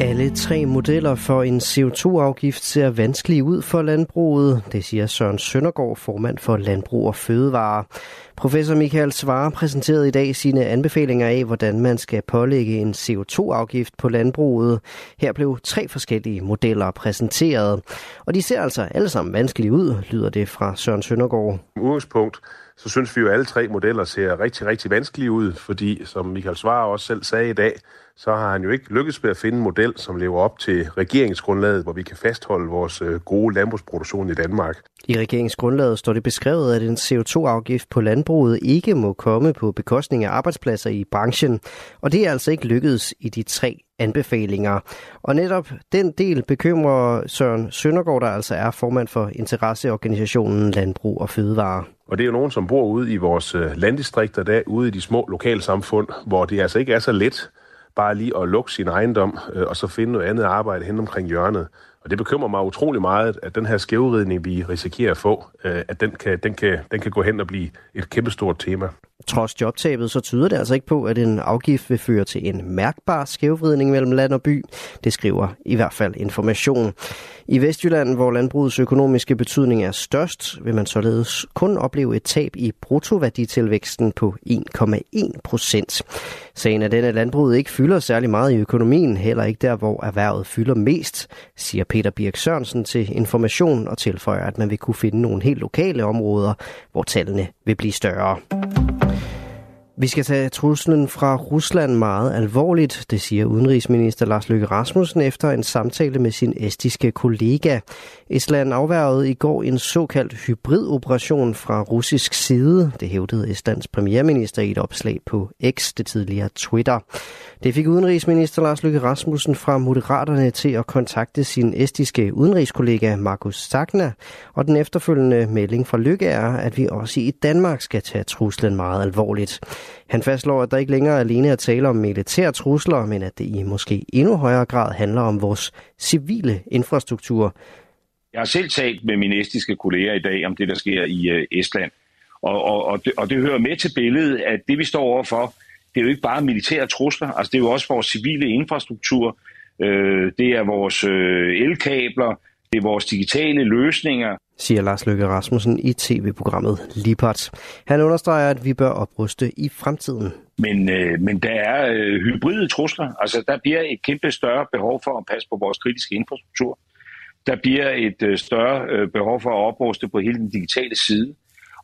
Alle tre modeller for en CO2-afgift ser vanskelige ud for landbruget, det siger Søren Søndergaard, formand for Landbrug og Fødevare. Professor Michael Svare præsenterede i dag sine anbefalinger af, hvordan man skal pålægge en CO2-afgift på landbruget. Her blev tre forskellige modeller præsenteret, og de ser altså alle sammen vanskelige ud, lyder det fra Søren Søndergaard. Udgangspunkt så synes vi jo, at alle tre modeller ser rigtig, rigtig vanskelige ud, fordi som Michael Svare også selv sagde i dag, så har han jo ikke lykkes med at finde en model, som lever op til regeringsgrundlaget, hvor vi kan fastholde vores øh, gode landbrugsproduktion i Danmark. I regeringsgrundlaget står det beskrevet, at en CO2-afgift på landbruget ikke må komme på bekostning af arbejdspladser i branchen, og det er altså ikke lykkedes i de tre anbefalinger. Og netop den del bekymrer Søren Søndergaard, der altså er formand for interesseorganisationen Landbrug og Fødevare. Og det er jo nogen, som bor ude i vores øh, landdistrikter, der ude i de små lokalsamfund, hvor det altså ikke er så let bare lige at lukke sin ejendom øh, og så finde noget andet arbejde hen omkring hjørnet. Og det bekymrer mig utrolig meget, at den her skævridning, vi risikerer at få, øh, at den kan, den, kan, den kan gå hen og blive et kæmpestort tema. Trods jobtabet, så tyder det altså ikke på, at en afgift vil føre til en mærkbar skævvridning mellem land og by. Det skriver i hvert fald information. I Vestjylland, hvor landbrugets økonomiske betydning er størst, vil man således kun opleve et tab i bruttoværditilvæksten på 1,1 procent. Sagen er den, at landbruget ikke fylder særlig meget i økonomien, heller ikke der, hvor erhvervet fylder mest, siger Peter Birk Sørensen til Information og tilføjer, at man vil kunne finde nogle helt lokale områder, hvor tallene vil blive større. Vi skal tage truslen fra Rusland meget alvorligt, det siger udenrigsminister Lars Løkke Rasmussen efter en samtale med sin estiske kollega. Estland afværgede i går en såkaldt hybridoperation fra russisk side, det hævdede Estlands premierminister i et opslag på X, det tidligere Twitter. Det fik udenrigsminister Lars Løkke Rasmussen fra Moderaterne til at kontakte sin estiske udenrigskollega Markus Sagna, og den efterfølgende melding fra Løkke er, at vi også i Danmark skal tage truslen meget alvorligt. Han fastslår, at der ikke længere alene er tale om militære trusler, men at det i måske endnu højere grad handler om vores civile infrastruktur. Jeg har selv talt med mine estiske kolleger i dag om det, der sker i øh, Estland. Og, og, og, det, og det hører med til billedet, at det vi står overfor, det er jo ikke bare militære trusler, altså det er jo også vores civile infrastruktur, øh, det er vores øh, elkabler, det er vores digitale løsninger. Siger Lars Løkke Rasmussen i tv-programmet Lipart. Han understreger, at vi bør opruste i fremtiden. Men, øh, men der er øh, hybride trusler. Altså der bliver et kæmpe større behov for at passe på vores kritiske infrastruktur. Der bliver et øh, større øh, behov for at opruste på hele den digitale side.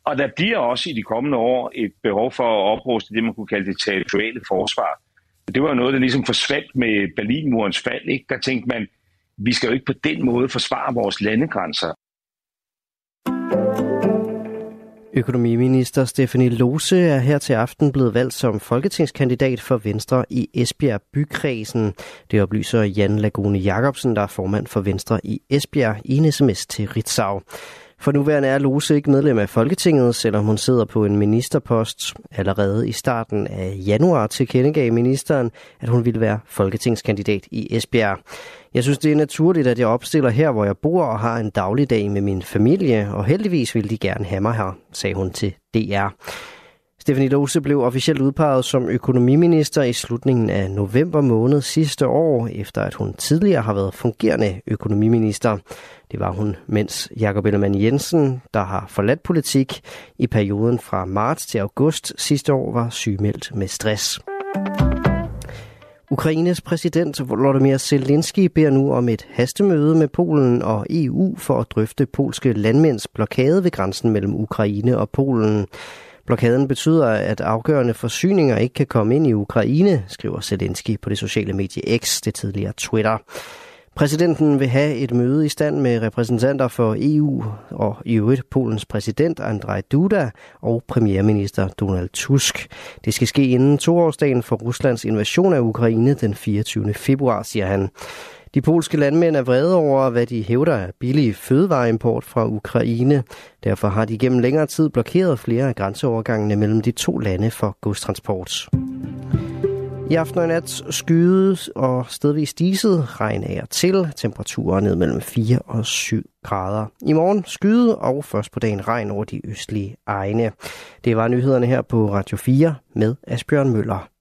Og der bliver også i de kommende år et behov for at opruste det, man kunne kalde det territoriale forsvar. Det var noget, der ligesom forsvandt med Berlinmurens fald. Ikke? Der tænkte man, vi skal jo ikke på den måde forsvare vores landegrænser. Økonomiminister Stefanie Lose er her til aften blevet valgt som folketingskandidat for Venstre i Esbjerg bykredsen. Det oplyser Jan Lagune Jacobsen, der er formand for Venstre i Esbjerg, i en sms til Ritzau. For nuværende er Lose ikke medlem af Folketinget, selvom hun sidder på en ministerpost. Allerede i starten af januar tilkendegav ministeren, at hun ville være folketingskandidat i Esbjerg. Jeg synes, det er naturligt, at jeg opstiller her, hvor jeg bor og har en dagligdag med min familie, og heldigvis vil de gerne have mig her, sagde hun til DR. Stephanie Lose blev officielt udpeget som økonomiminister i slutningen af november måned sidste år, efter at hun tidligere har været fungerende økonomiminister. Det var hun, mens Jakob Ellemann Jensen, der har forladt politik i perioden fra marts til august sidste år, var sygemeldt med stress. Ukraines præsident Volodymyr Zelensky beder nu om et hastemøde med Polen og EU for at drøfte polske landmænds blokade ved grænsen mellem Ukraine og Polen. Blokaden betyder, at afgørende forsyninger ikke kan komme ind i Ukraine, skriver Zelensky på det sociale medie X, det tidligere Twitter. Præsidenten vil have et møde i stand med repræsentanter for EU og i øvrigt Polens præsident Andrzej Duda og premierminister Donald Tusk. Det skal ske inden toårsdagen for Ruslands invasion af Ukraine den 24. februar, siger han. De polske landmænd er vrede over, hvad de hævder er billig fødevareimport fra Ukraine. Derfor har de gennem længere tid blokeret flere af grænseovergangene mellem de to lande for godstransport. I aften og nat skydes og stedvis diset regn af og til. Temperaturer ned mellem 4 og 7 grader. I morgen skyde og først på dagen regn over de østlige egne. Det var nyhederne her på Radio 4 med Asbjørn Møller.